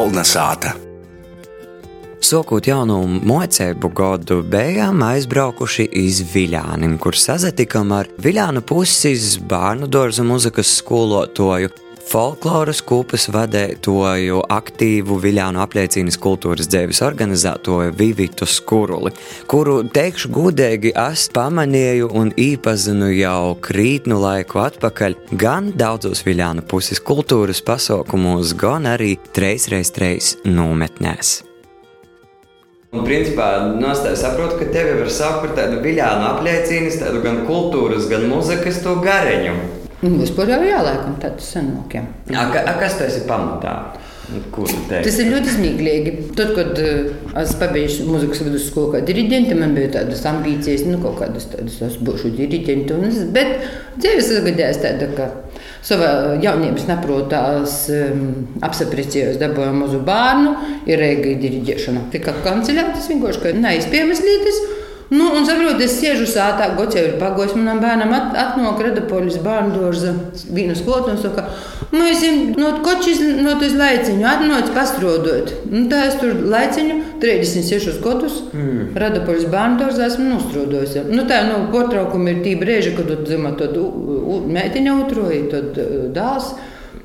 Kolnesāta. Sokot jaunu mocēbu gadu, bijām aizbraukuši iz Viļānim, kur sazatikām ar Viļānu puses bērnu dārza muzikas skolotoju folkloras kūpas vadētoju, aktīvu Viļānu apliecīnas kultūras dzēvis organizētoju Vivitu Skuruli, kuru, teikšu gudīgi, es pamanīju un īpazinu jau krītnu laiku atpakaļ gan daudzos Viļānu puses kultūras pasaukumos, gan arī treisreiz treis nometnēs. Un, principā, nostāju saprotu, ka tevi var par tādu viļānu apliecīnu, tādu gan kultūras, gan mūzikas to gareņu. Vispār jau jāliekam tādu senākiem. Kas tas ir pamatā? Tas ir ļoti smieklīgi. Tad, kad uh, es pabeidzu muzikas vidusskolu kā diriģente, man bija tādas ambīcijas, nu, kaut kādas tādas, es būšu diriģente. Un, bet dzīves sagadījās tāda, ka savā jaunības naprotās um, apsaprecījos, dabūju mazu bērnu, ir reiga diriģēšana. Tā kā kancelē, tas vienkārši, ka neizpiemas lietas. Nu, un saprotu, es sēžu sātā, ir pagojis. Manam bērnam at, atnāk Redapolis bērnu dārza vīnu skolotu un saka, mēs esam no kočis, no tas laiciņu, atnāc pastrodot. Un tā es tur laiciņu 36 gadus mm. Redapolis bērnu dārzā esmu nostrodojis. Nu, tā, nu, portraukumi ir tī brēži, kad tu dzimā tad meitiņa utroji, tad dāls.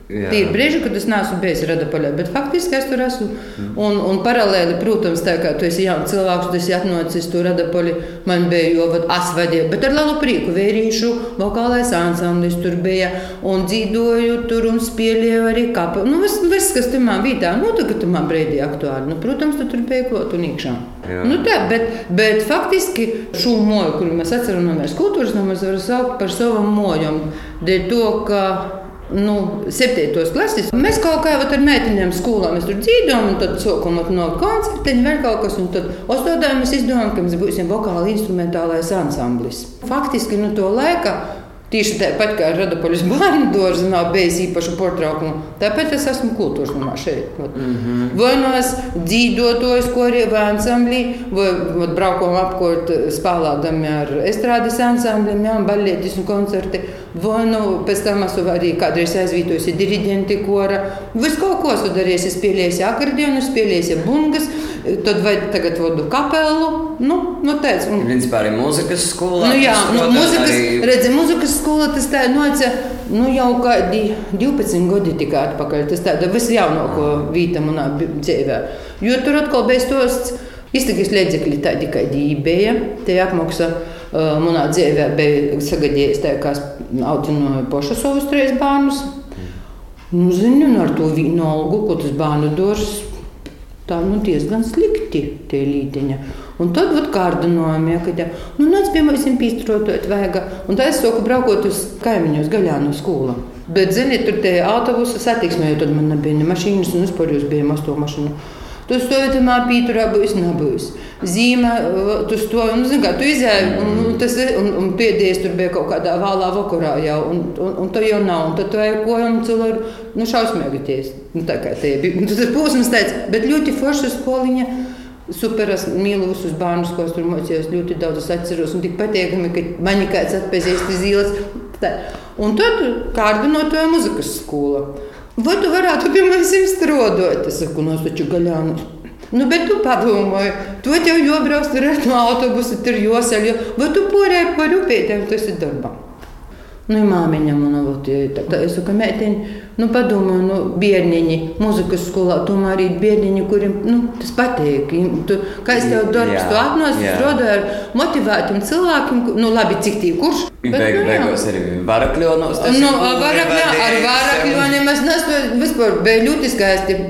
Jā. Tie ir brīži, kad es neesmu bijis Radapaļā, bet faktiski es tur esmu. Mm. Un, un paralēli, protams, tā kā tu esi jauns cilvēks, tu esi atnācis tur Radapaļā, man bija jau asvadīja, bet ar lielu prieku vērīšu, vokālais ansamblis tur bija, un dzīvoju tur un spēlēju arī kapu. Nu, viss, viss kas tur man bija tā, nu, tagad tu man brīdī aktuāli. Nu, protams, tu tur bija klot un iekšā. Jā. Nu, tā, bet, bet faktiski šo moju, kuru mēs atceramies, kultūras namas var saukt par savu moju. Dēļ to, ka nu, septītos klases. Mēs kaut kā ar meitenēm skolā mēs tur dzīvojam, un tad sākam no koncertiņa, vēl kaut kas. Un tad ostotā mēs izdomājam, ka mēs būsim vokāli instrumentālais ansamblis. Faktiski no nu, to laika Tieši tāpat kā Radapoļas bērnu nav bijis īpaša portraukuma, tāpēc es esmu kultūras namā šeit. Mm -hmm. Vai nu es dzīvotos, ko arī vai ansamblī, vai, vai braukam apkort spēlādami ar estrādes ansambliem, jā, balietis un koncerti. Vai nu pēc tam esmu arī kādreiz aizvītojusi diriģenti kora. Viss kaut ko esmu darījis, es spēlēju akordionu, spēlēju bungas. Tad vai tagad vadu kapelu? Nu, nu tāds un... Principā arī mūzikas skolā. Nu, jā, nu, mūzikas, arī... redzi, mūzikas skola tas tā noca, nu jau kādi 12 gadi tikai atpakaļ. Tas tāda visjaunāko vīta manā dzīvē. Jo tur atkal bija stosts, iztikas līdzekļi tādi, kādi bija. Te apmaksa uh, manā dzīvē bija sagadījies tā, kā audzināju pašu savus trīs bērnus. Nu, zinu, ar to vīnu algu, ko tas bērnu dors Tā nu, diezgan slikti tie līteņi. Un tad vat, kārdinājumi, ja, kad nu, nāc pie mums pīstrotot vajag. Un tā es soku braukot uz kaimiņos gaļā no skolas. Bet, ziniet, tur tie autobusu satiksmē, jo tad man nebija ne mašīnas, un vispār jūs bijām asto mašīnu. Tu stāvi tam pīturā, būs nebūs. Zīme, tu stāvi, nu, zini, kā tu izēji, un, un, tas, un, un pēdējais tur bija kaut kādā vēlā vakarā jau, un, un, un tu jau nav, un tad tu ej ko, un cilvēki, nu, šausmīgi ties. Nu, tā kā tie bija, tas ir posms tāds, bet ļoti forša skoliņa. Super, es mīlu visus bērnus, ko es tur mocījos. Ļoti daudz es atceros, un tik patīkami, ka man kāds atpazīst zīles. Un tad kāda no to muzikas skola. Vai tu varētu pie manis strādāt? Es saku, no taču gaļānu. Nu, bet tu padomāji, tu jau jābrauc ar no autobusu, tur jāsaļ, vai tu porēji par upītēm, tas ir darbā. Nu, māmiņa man ir tā, tā, es saku, meitiņa, nu, padomā, nu, bērniņi, muzikas skolā, tomēr arī bērniņi, kuriem, nu, tas patīk. Tu, kā es tev darbs, tu atnos, strādāji ar motivētiem cilvēkiem, nu, labi, cik tī, kurš. Beig, nu, beigās arī varakļonos. Nu, varakļā, ar varakļoniem es nesu, vispār bija ļoti skaisti.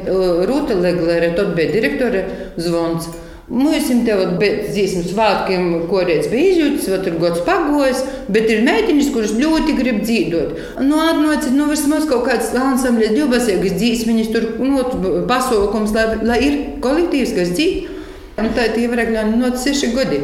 Rūta Leglere, tad bija direktore zvons. Mēs tam pēc dziesmu svētkiem, ko reiz bija izjūtas, vai tur gods pagojis, bet ir meitenes, kuras ļoti grib dzīvot. Nu, atnāciet, nu, vismaz kaut kāds ansambļs, divbasīgas dziesmiņas, tur, nu, pasaukums, lai, lai ir kolektīvs, kas dzīv. Un tā ir ievērošana no seši gadi.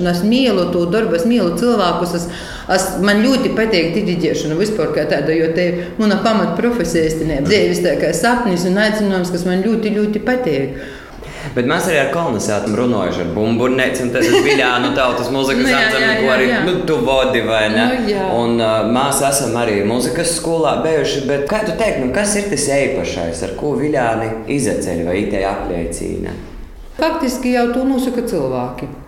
Un es mīlu to darbu, es mīlu cilvēkus. Es, es, man ļoti patīk diriģēšana vispār kā tāda, jo te ir mana pamatprofesija, dzīves tā kā sapnis un aicinājums, kas man ļoti, ļoti patīk. Bet mēs arī ar kolonizāciju runājuši ar bumburnēci, un tas ir Viljānu tautas mūzikas Nu, jā, ansambli, jā, ko arī jā. nu, tu vodi, vai ne? Nu, jā. un uh, mēs esam arī muzikas skolā bijuši, bet kā tu teiksi, nu, kas ir tas īpašais, ar ko Viljāni izceļ vai itē apliecina? Faktiski jau to nosaka cilvēki.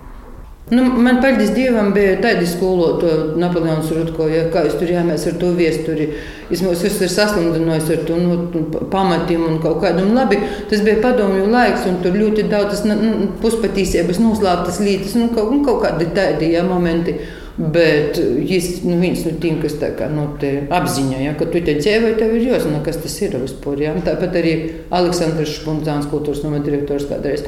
Nu, man paldies Dievam, bija tāda skolotāja, Napoleons Rutko, ja, kā es tur jāmēs ar to viesturi. Es mūs visus ir saslimdinājis ar to nu, tu- pamatiem un kaut kādu. Un labi, tas bija padomju laiks, un tur ļoti daudz tas, nu, puspatīsības, noslēptas lietas, nu, kaut, nu, kaut kādi tādi ja, momenti. Bet viņš nu, viens no tiem, kas tā kā, nu, apziņā, ja, ka tu te dzīvoji, tev ir jāzina, kas tas ir vispār. Ja. Tāpat arī Aleksandrs Špunzāns, kultūras nama direktors kādreiz.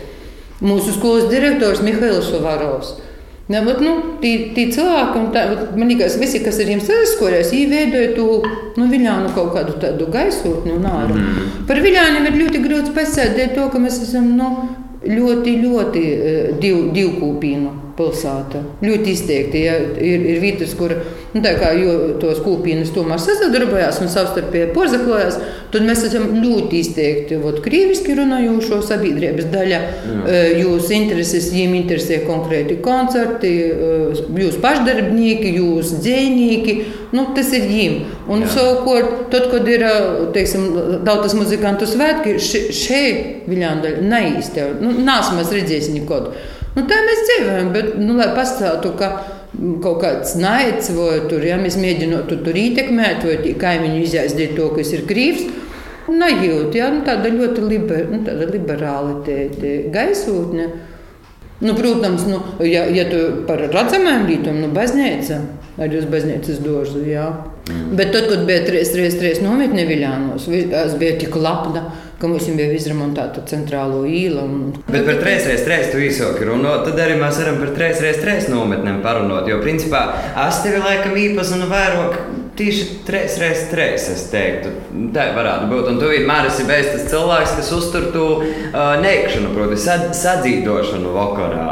Mūsu skolas direktors Mihails Šovarovs. Ne, bet, nu, tie, tie cilvēki, tā, man liekas, visi, kas ar viņiem saskarās, veidoja to nu, viļānu kaut kādu tādu gaisotni un āru. Mm. Par viļāniem ir ļoti grūti pasēdēt to, ka mēs esam nu, ļoti, ļoti div, divkūpīnu pilsēta. Ļoti izteikti. Ja, ir, ir vietas, kur nu, kā, tos kūpīnus tomēr sazadarbojās un savstarpēji porzaklojās, tad mēs esam ļoti izteikti. Vot, krīviski runājošo sabiedrības daļa, eh, jūs intereses, viņiem interesē konkrēti koncerti, jūs pašdarbnieki, jūs dzēnieki. Nu, tas ir viņiem. Un Jā. savukārt, tad, kad ir teiksim, tautas muzikantu svētki, šeit Viljāna neīstenībā. Nu, Nāsam mēs redzēsim nekad. Nu, tā mēs dzīvojam, bet, nu, lai pastāvtu, ka kaut kāds naids vai tur, ja mēs mēģinām tur, tur ietekmēt, vai tie kaimiņi izaizdīt to, kas ir krīvs, nejūt, ja, nu, tāda ļoti liber, nu, tāda liberāla te, te gaisotne. Nu, protams, nu, ja, ja tu par redzamām lietām, nu, baznīca, arī uz baznīcas dārzu, jā. Mm. Bet tad, kad bija 3-3-3 nometne Viļānos, es biju tik lapna, ka mums bija izremontēta centrālo īla. Un... Bet par 3x3 tu īsāki runāt, tad arī mēs varam par 3x3 nometnēm parunāt. Jo, principā, es tevi laikam īpazinu vairāk tieši 3x3, es teiktu. Tā varētu būt. Un tu vienmēr esi bijis tas cilvēks, kas uztur to uh, neikšanu, proti, sad, sadzīdošanu vakarā.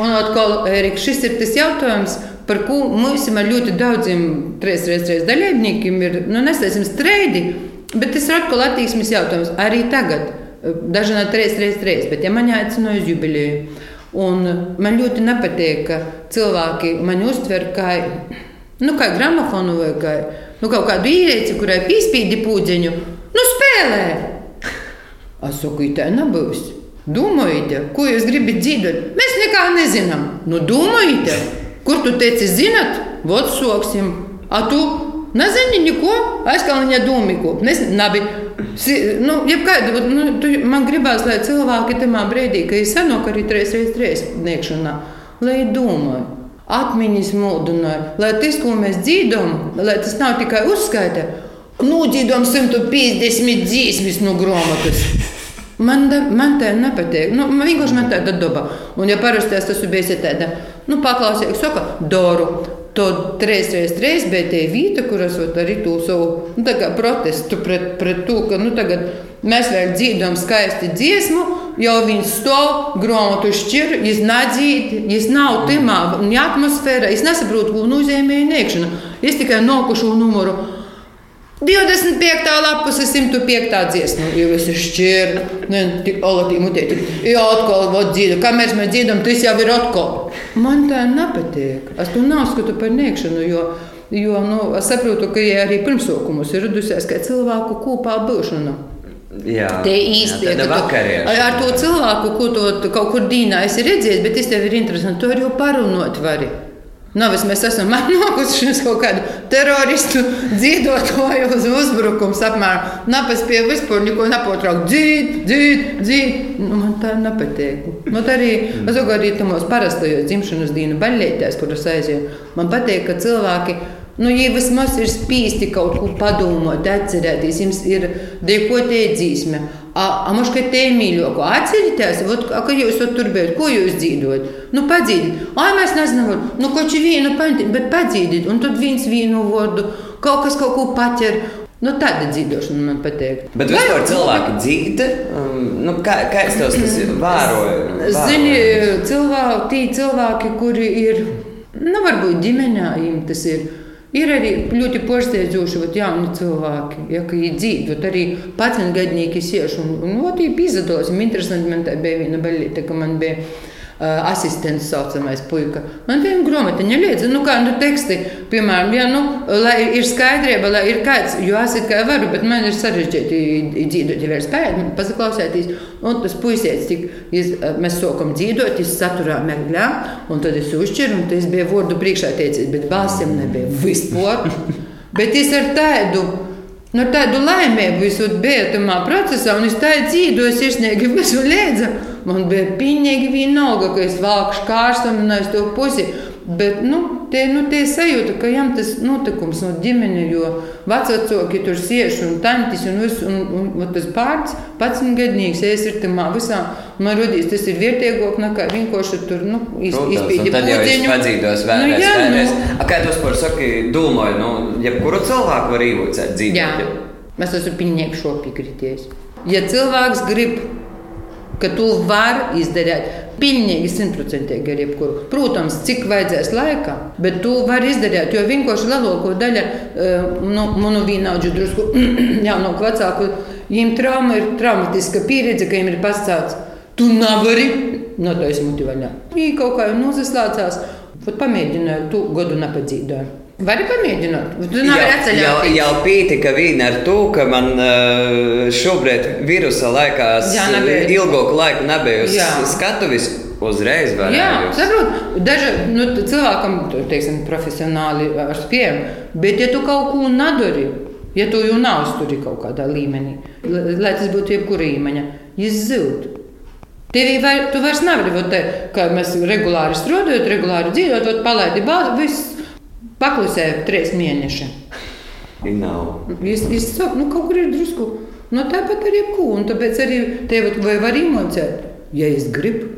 Un atkal, Erika, šis ir tas jautājums, par ko mums ar ļoti daudziem 3x3 dalībniekiem ir, nu, nesaistīsim streidi. Bet tas ir atkal attieksmes jautājums. Arī tagad, daži no 3-3-3, bet ja man jāaicina uz jubileju, un man ļoti nepatīk, ka cilvēki mani uztver kā, nu, kā gramofonu vai kā, nu, kaut kādu īrēci, kurai pīspīdi pūdziņu, nu spēlē! Es saku, tā nebūs. Domājiet, ko jūs gribat dzīvot? Mēs nekā nezinām. Nu, domājiet, kur tu teici, zinat, vot soksim. A tu nezini neko, aizkalniņa domīko. Nabi, si, nu, jebkāda, vat, nu, tu, man gribās, lai cilvēki tamā brīdī, kad ir senāk arī 3x3 niekšanā, lai domāju. Atmiņas mūdināja, lai tas, ko mēs dzīvojam, lai tas nav tikai uzskaita, nūdzīdām 150 dzīsmes no grāmatas. Man, da, man tā nepatīk. Nu, man vienkārši man tāda daba. Un, ja parasti es esmu bijis tāda, nu, paklausīgs, saka, Doru. Trīs reizes trīs bija tā vieta, kuras arī to savu nu, protestu pret, pret to, ka nu, tagad mēs vēl dziedam skaisti dziesmu, jau viņš stāv grāmatu šķir, nedzīt, viņš nav timā, ne atmosfēra, viņš nesaprot, ko nozīmē iekšana. Es tikai nokušu numuru. 25. lapuse 105. dziesma, jau es šķiru, ne, tik olatī mutēti. Jā, atkal, vot dzīdu, kamēr mēs dzīdam, tas jau ir atkal. Man tā nepatīk. Es to neuzskatu par niekšanu, jo, jo nu, es saprotu, ka ja arī pirmsaukumus ir radusies kā cilvēku kopā būšana. Jā, Te īsti ir. Ar to cilvēku, ko tu kaut kur dīnā esi redzējis, bet tas tev ir interesanti. Tu arī jau parunot vari. Nav, mēs esam nākuši uz kaut kādu teroristu dzīvotāju uz uzbrukums apmēram. Napaspēja vispār neko nepotraukt. Dzīt, dzīt, dzīt. Nu, man tā nepatīk. Man arī, es jau arī tamos parastajos dzimšanas dienu baļļētēs, kuras aizēju. Man patīk, ka cilvēki Nu, ja vismaz ir spīsti kaut ko padomāt, atcerēties, jums ir dekotie dzīsme. Amūž, ka te mīļāko atcerieties, ot, a, ka jūs tur bijat, ko jūs dzīvojat? Nu, padzīdiet. Ai, mēs nezinām, nu, ko čia vienu panti, bet padzīdiet, un tad viens vienu vārdu, kaut kas kaut ko paķer. Nu, tāda dzīvošana man patīk. Bet vispār cilvēki dzīvo. Um, nu, kā, kā es tos vēroju? Zini, cilvēki, tie cilvēki, kuri ir, nu, varbūt ģimenē, tas ir Ir arī ļoti porsteidzoši jauni cilvēki, ja, ka viņi dzīvo. Arī pats gadnieki sieši un, un, un, un izdodas. Interesanti, man tā bija viena baļķīte, ka man bija asistents saucamais puika. Man viena grāmatiņa liedza, nu kā nu teksti, piemēram, ja, nu, lai ir skaidrība, lai ir kāds, jo es kā varu, bet man ir sarežģīti dzīvot, ja vairs spējat, pasaklausēties. Un tas puisietis, tik, es, mēs sākam dzīvot, es saturā meklē, un tad es uzšķiru, un tas bija vārdu priekšā teicis, bet balsiem nebija vispār. bet es ar tādu. Nu, tādu laimīgu visur bija tajā procesā, un es tādu dzīvoju, es iesniegu visu liedzu. Man bija pilnīgi vienalga, ka es vākšu kārstumu un aiz to pusi. Bet nu, tie, nu, tie sajūta, ka jām tas notikums no ģimenes, jo vecāki tur siež un tantis un, visu, un, un, un tas pārts, pats gadnieks, es ir tamā visā. Man rodīs, tas ir vērtīgāk nekā vienkārši tur nu, iz, izpildīt. Tad jau es padzīdos vēlreiz. Nu, jā, vēlreiz. Nu. A, kā tu par saki, domāju, nu, jebkuru cilvēku var īvocēt dzīvē? Jā, es esmu pilnīgi šo piekritējis. Ja cilvēks grib ka tu vari izdarīt pilnīgi simtprocentīgi ar jebkuru. Protams, cik vajadzēs laika, bet tu vari izdarīt, jo vienkārši lielāko daļu eh, nu, manu vienaudžu drusku jaunāku vecāku, viņiem trauma ir traumatiska pieredze, ka viņiem ir pastāstīts, tu nevari no to izmuti vaļā. Viņi kaut kā jau nozaslācās, pat pamēģināju, tu godu nepadzīdoju. Vari pamēģināt, tu nevari jau, jau, jau pietika vīna ar to, ka man uh, šobrīd virusa laikā ilgāku laiku nebija uz skatuves. Uzreiz var Jā, saprotu. Daži nu, cilvēkam, teiksim, profesionāli ar spēju, bet ja tu kaut ko nedari, ja tu jau nav uzturi kaut kādā līmenī, lai tas būtu jebkura līmeņa, zūd. Tev var, tu vairs nevari, būt, ka mēs regulāri strādājot, regulāri dzīvojot, palaidi bāzi, viss Paklusēja trīs mēneši. Es saku, nu, kaut kur ir drusku. Nu, tāpat arī. Un tāpēc arī tevi vai var iemācīt, ja es gribu,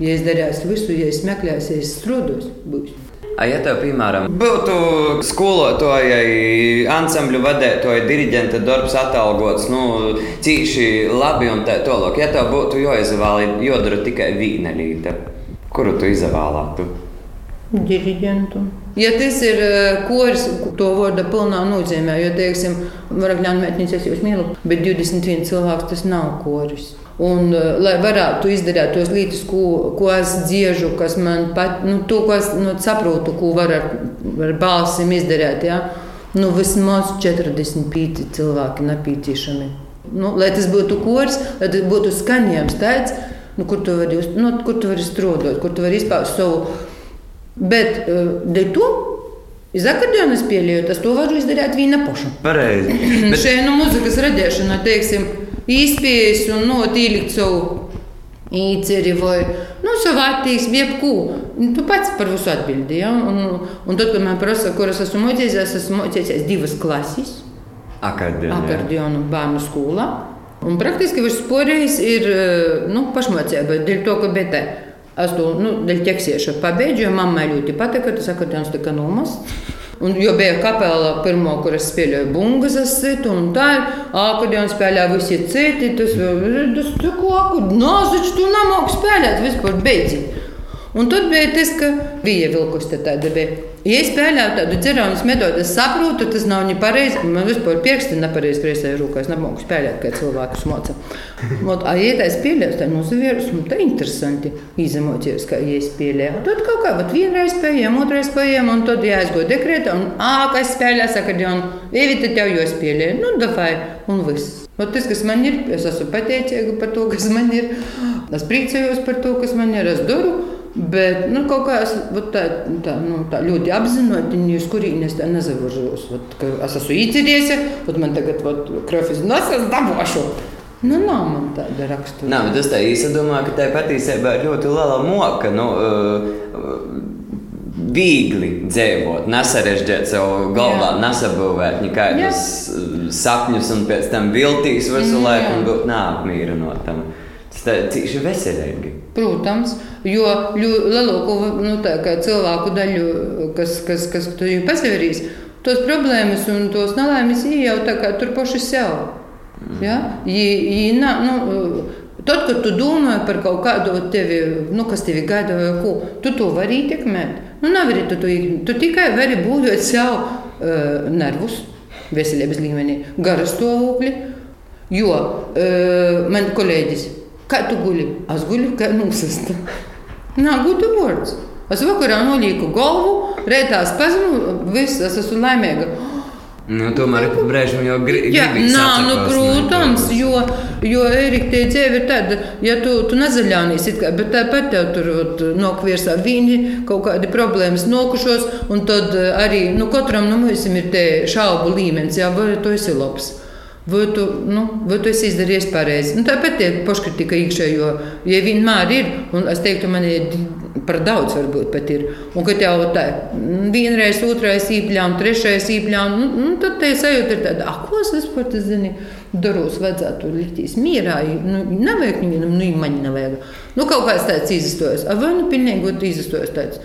ja es darīšu visu, ja es meklēšu, ja es strādāšu. Ja tev, piemēram, būtu skolotājai, ansambļu vadītājai, diriģenta darbs atalgots, nu, cīši labi un tā tālāk, ja tev būtu jāizvēl, jādara tikai lieta, kuru tu izvēlētu? Diriģentu. Ja tas ir eh, koris, to vārdu pilnā nozīmē, jo, teiksim, varakļānu mētņus es jūs mīlu, bet 21 cilvēks tas nav koris. Un, eh, lai varētu izdarīt tos lietas, ko, ko es dziežu, kas man pat, nu, to, ko es nu, saprotu, ko var ar, ar balsim izdarīt, ja? nu, vismaz 45 cilvēki nepieciešami. Nu, lai tas būtu koris, lai tas būtu skaņojums tāds, nu, kur tu vari, nu, kur tu vari strādāt, kur tu vari izpaust savu Bet dēļ to Iz akordionas pieļaujot, to var izdarīt viena paša. Pareizi. Bet... Šeit nu, mūzikas radīšana, teiksim, izpējas un notīlikt savu īceri vai nu, savu attieksmi, jebko. Tu pats par visu atbildi. Ja? Un, un tad, kad man prasa, kuras esmu mocījies, esmu mocījies divas klases. Akordionu. Akordionu bērnu skolā. Un praktiski viss porējis ir nu, pašmocība, dēļ to, ka betē. Es to nu, dēļ ķeksieša pabeidzu, jo mammai ļoti patika. Tas akordeons tika nomasts. Un, jo bija kapela pirmā, kur es spēlēju bungas, situ, un tā akordeons spēlēja visi citi. Tas tas tā kā akordeons, tu nemāki spēlēt vispār beidzīt. Un tad bija tas, ka bija vilkus tāda bija. Ja es spēlēju tādu dzerāmas metodi, es saprotu, tas nav ne pareizi. Man vispār pirksti nepareizi kreisajā rūkā. Es nemāku spēlēt, kā cilvēks moca. Mot, a, ja es spēlēju, tad nozavērus, un tā interesanti izemocījos, kā ja es spēlēju. Tad kaut kā, vat vienreiz spējām, otrais spējām, un tad jāizgo dekrēta, un, ā, kā es spēlēju, saka, un, evita tev jau spēlēju. Nu, dafai, un viss. Ot, tas, kas man ir, es esmu pateicīga par to, kas man ir. Es priecājos par to, kas man ir. Es daru. Bet nu, kaut kā es tā, tā, nu, tā ļoti apzināti, uz kurienes tā nezavažos. Es esmu īcīties, un man tagad krāpjas nosas dabūšu. Nu, nav man tāda rakstura. Nā, bet es tā īsti domāju, ka tā patiesībā ir ļoti liela moka. Nu, uh, Viegli dzīvot, nesarežģīt savu galvā, nesabūvēt nekādus sapņus un pēc tam viltīs visu mm, laiku un būt neapmīrinotam. Tas ir veselīgi. Protams, jo lielāko nu, cilvēku daļu, kas, kas, kas to jau pasaverīs, tos problēmas un tos nelaimes jau tur paši sev. Mm. Ja? I, i, na, nu, tad, kad tu domā par kaut kādu tevi, nu, kas tevi gaida vai ko, tu to vari ietekmēt. Nu, nevari tu, tu, tu tikai vari būvēt sev uh, nervus, veselības līmenī, garastāvokli. Jo uh, man kolēģis, kā tu guli? Es guļu kā nūsasta. Nā, gudu vārds. Es vakarā nolieku galvu, rētās pazinu, viss, es esmu laimīga. Nu, tomēr brīžiem jau gri Jā, nā, nu, protams, jo, jo Erika, tie dzīve ir tāda, ja tu, tu nezaļānīsi, bet tāpat tev tur nokvirsā viņi kaut kādi problēmas nokušos, un tad eh, arī, nu, katram nu, mums ir te šaubu līmenis, jā, vai tu esi labs. Vai tu, nu, vai tu esi izdarījis pareizi? Nu, tāpat ir paškritika iekšējo, ja vienmēr ir, un es teiktu, man ir par daudz varbūt pat ir. Un kad jau tā vienreiz, otrais īpļām, trešais īpļām, nu, nu, tad te sajūta ir tāda, ah, ko es vispār tas zini, daros vajadzētu liktīs mierā, nu, nevajag viņam, nu, man nevajag. Nu, kaut kāds tāds izastojas, vai nu pilnīgi izastojas tāds.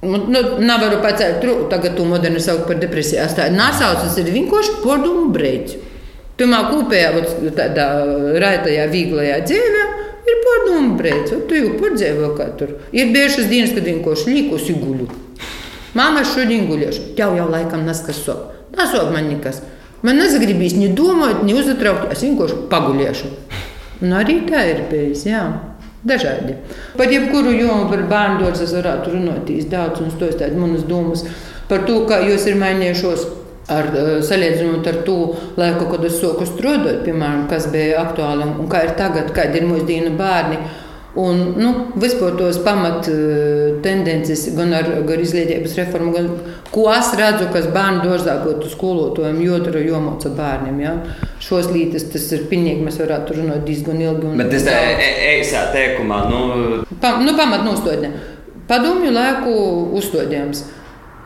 Nu, nu, nevaru pacelt trūku, tagad to modernu sauc par depresiju. Tā nesaucas ir vienkārši podumu brīdis. Tumā kūpējā, tādā raitajā, vīglajā dzīvē, Ir pārdomu brēc, tu jau pārdzīvo kā tur. Ir bijušas dienas, kad vienkārši līkos guļu. Māma šodien guļošu, tev jau laikam neskas sop. Nesop man nekas. Man nezagribīs ne domāt, ne uzatraukt, es vienkārši paguļiešu. Un arī tā ir bijis, jā. Dažādi. Par jebkuru jomu par bērnu dārzu es varētu runāt daudz un stostāt manas domas par to, kā jūs ir mainījušos ar, eh, salīdzinot ar to laiku, kad es sāku strādāt, piemēram, kas bija aktuāli un kā ir tagad, kādi ir mūsdienu bērni. Un, nu, vispār tos pamat uh, tendences, gan ar, ar izglītības reformu, gan ko es redzu, kas bērnu dārzā būtu skolotājiem, jodara jomāca bērniem. Ja? Šos lītas tas ir pilnīgi, mēs varētu runāt diezgan ilgi. Bet tas īsā teikumā, nu... Pa, nu pamat nostādne. Padomju laiku uzstādījums.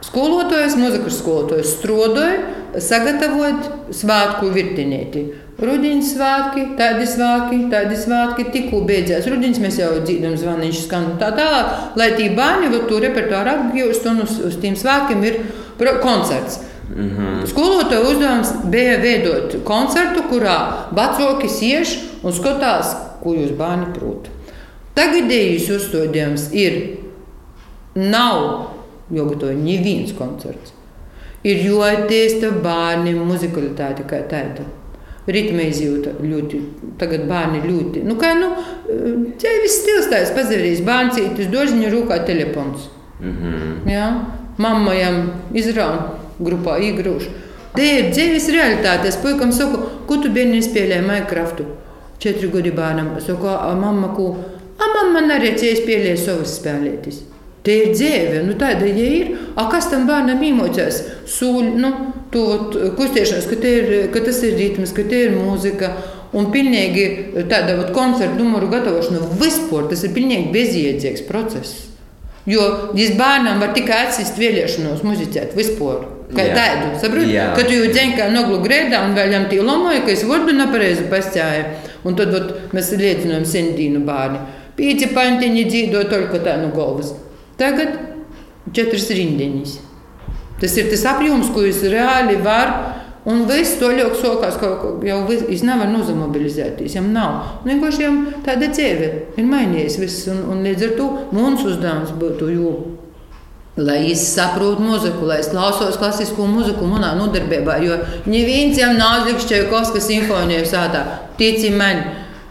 Skolotājs, mūzikas skolotājs strādāja, sagatavot svētku virtinēti. Rudenis svētki, tādi svētki, tādi svētki, tikko beidzās rudenis, mēs jau dzirdam zvaniņš skan tā tālāk, lai tī bērni var to repertuāru apgūst un uz, uz tiem svētkiem ir koncerts. Mm -hmm. Skolotāja uzdevums bija veidot koncertu, kurā vecāki siež un skatās, ko jūs bērni prot. Tagadējis uzstādījums ir nav jāgatavo neviens koncerts. Ir jāattīsta bērniem muzikalitāte kā tāda. Ritma izjūta ļoti, tagad bērni ļoti, nu kā, nu, dzīves stils tāds pazarīs, bērncītis dožiņa rūkā telefons. Mm -hmm. Jā, mammajam izraun grupā īgrūšu. Te ir dzīves realitāte. Es puikam saku, ko tu bērni spēlēji Minecraftu? Četri gadi bērnam. Saku, a mamma, ko? A mamma arī spēlēja savas spēlētis. Tie ir dzīve, nu tāda ja ir. A, kas tam bērnam iemocās? Sūļi, nu, to eh, kustēšanos, ka, ir, eh, ka tas ir ritms, ka tie ir mūzika. Un pilnīgi eh, tāda vat, koncertu numuru gatavošana vispār tas ir pilnīgi bezjēdzīgs process. Jo jūs bērnam var tikai atsist vēlēšanos muzicēt vispār. Kā yeah. tādu, saprotiet? Yeah. Kad jūs dzirdējāt, ka noglu grēdā un vēl jām tīlomoja, ka es vārdu nepareizi pastāju. Un tad vat, mēs liecinām sendīnu bērni. Pīci pantiņi dzīvo tikai tā no nu, galvas. Tagad četras rindiņas. Tas ir tas apjoms, ko jūs reāli varat. Un viss to ļoti sokās, ka jau viņš nevar nozamobilizēties. Viņam nav. Vienkārši viņam tāda dzīve ir mainījusies. Viss, un, un līdz ar to mums uzdevums būtu, jo, lai es saprotu muziku, lai es klausos klasisko muziku manā nodarbībā. Jo neviens jau nav Čaikovskas simfonijas sātā. Tici man,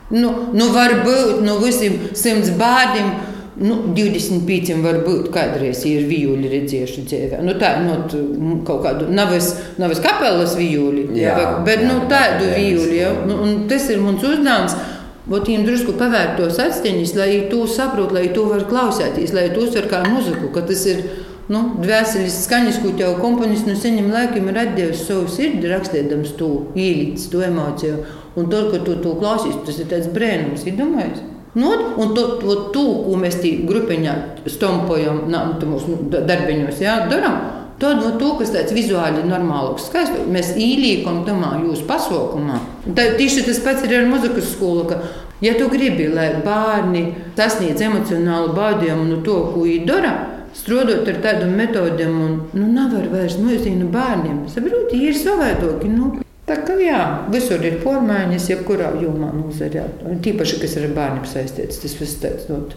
nu, nu varbūt nu visiem simts bērniem Nu, 25 var būt kādreiz, ja ir vijuļi redzējuši dzīvē. Nu, tā ir no kaut kāda nevis, nevis kapelas vijuļi, jā, jā, bet jā, nu, tādu jā, vijuļi. Ja? Nu, tas ir mans uzdevums. Viņiem drusku pavērt tos atsteņus, lai to saprotu, lai to var klausēties, lai to uztver kā muziku, tas ir nu, dvēseles skaņas, ko tev komponists no seniem laikiem ir atdevis savu sirdi, rakstēdams to īlīdz, to emociju. Un to, ka tu to klausies, tas ir tāds brēnums, ir domājis. Nu, un to, to, to, ko mēs tī grupiņā stompojam, mūsu darbiņos, jā, darām, tad no to, kas tāds vizuāli normāls, skaists, mēs īlīkam tamā jūsu pasaukumā. Tā, tieši tas pats ir ar muzikas skolu, ka, ja tu gribi, lai bērni sasniedz emocionālu baudījumu no to, ko viņi dara, strādājot ar tādām metodēm, un nu, nevar vairs mūžīgi bērniem. Saprotiet, ir savādāki. Nu. Tā kā jā, visur ir pormaiņas, jebkurā jomā nozarē. Tīpaši, kas ir ar bērniem saistīts, tas viss tāds. Not.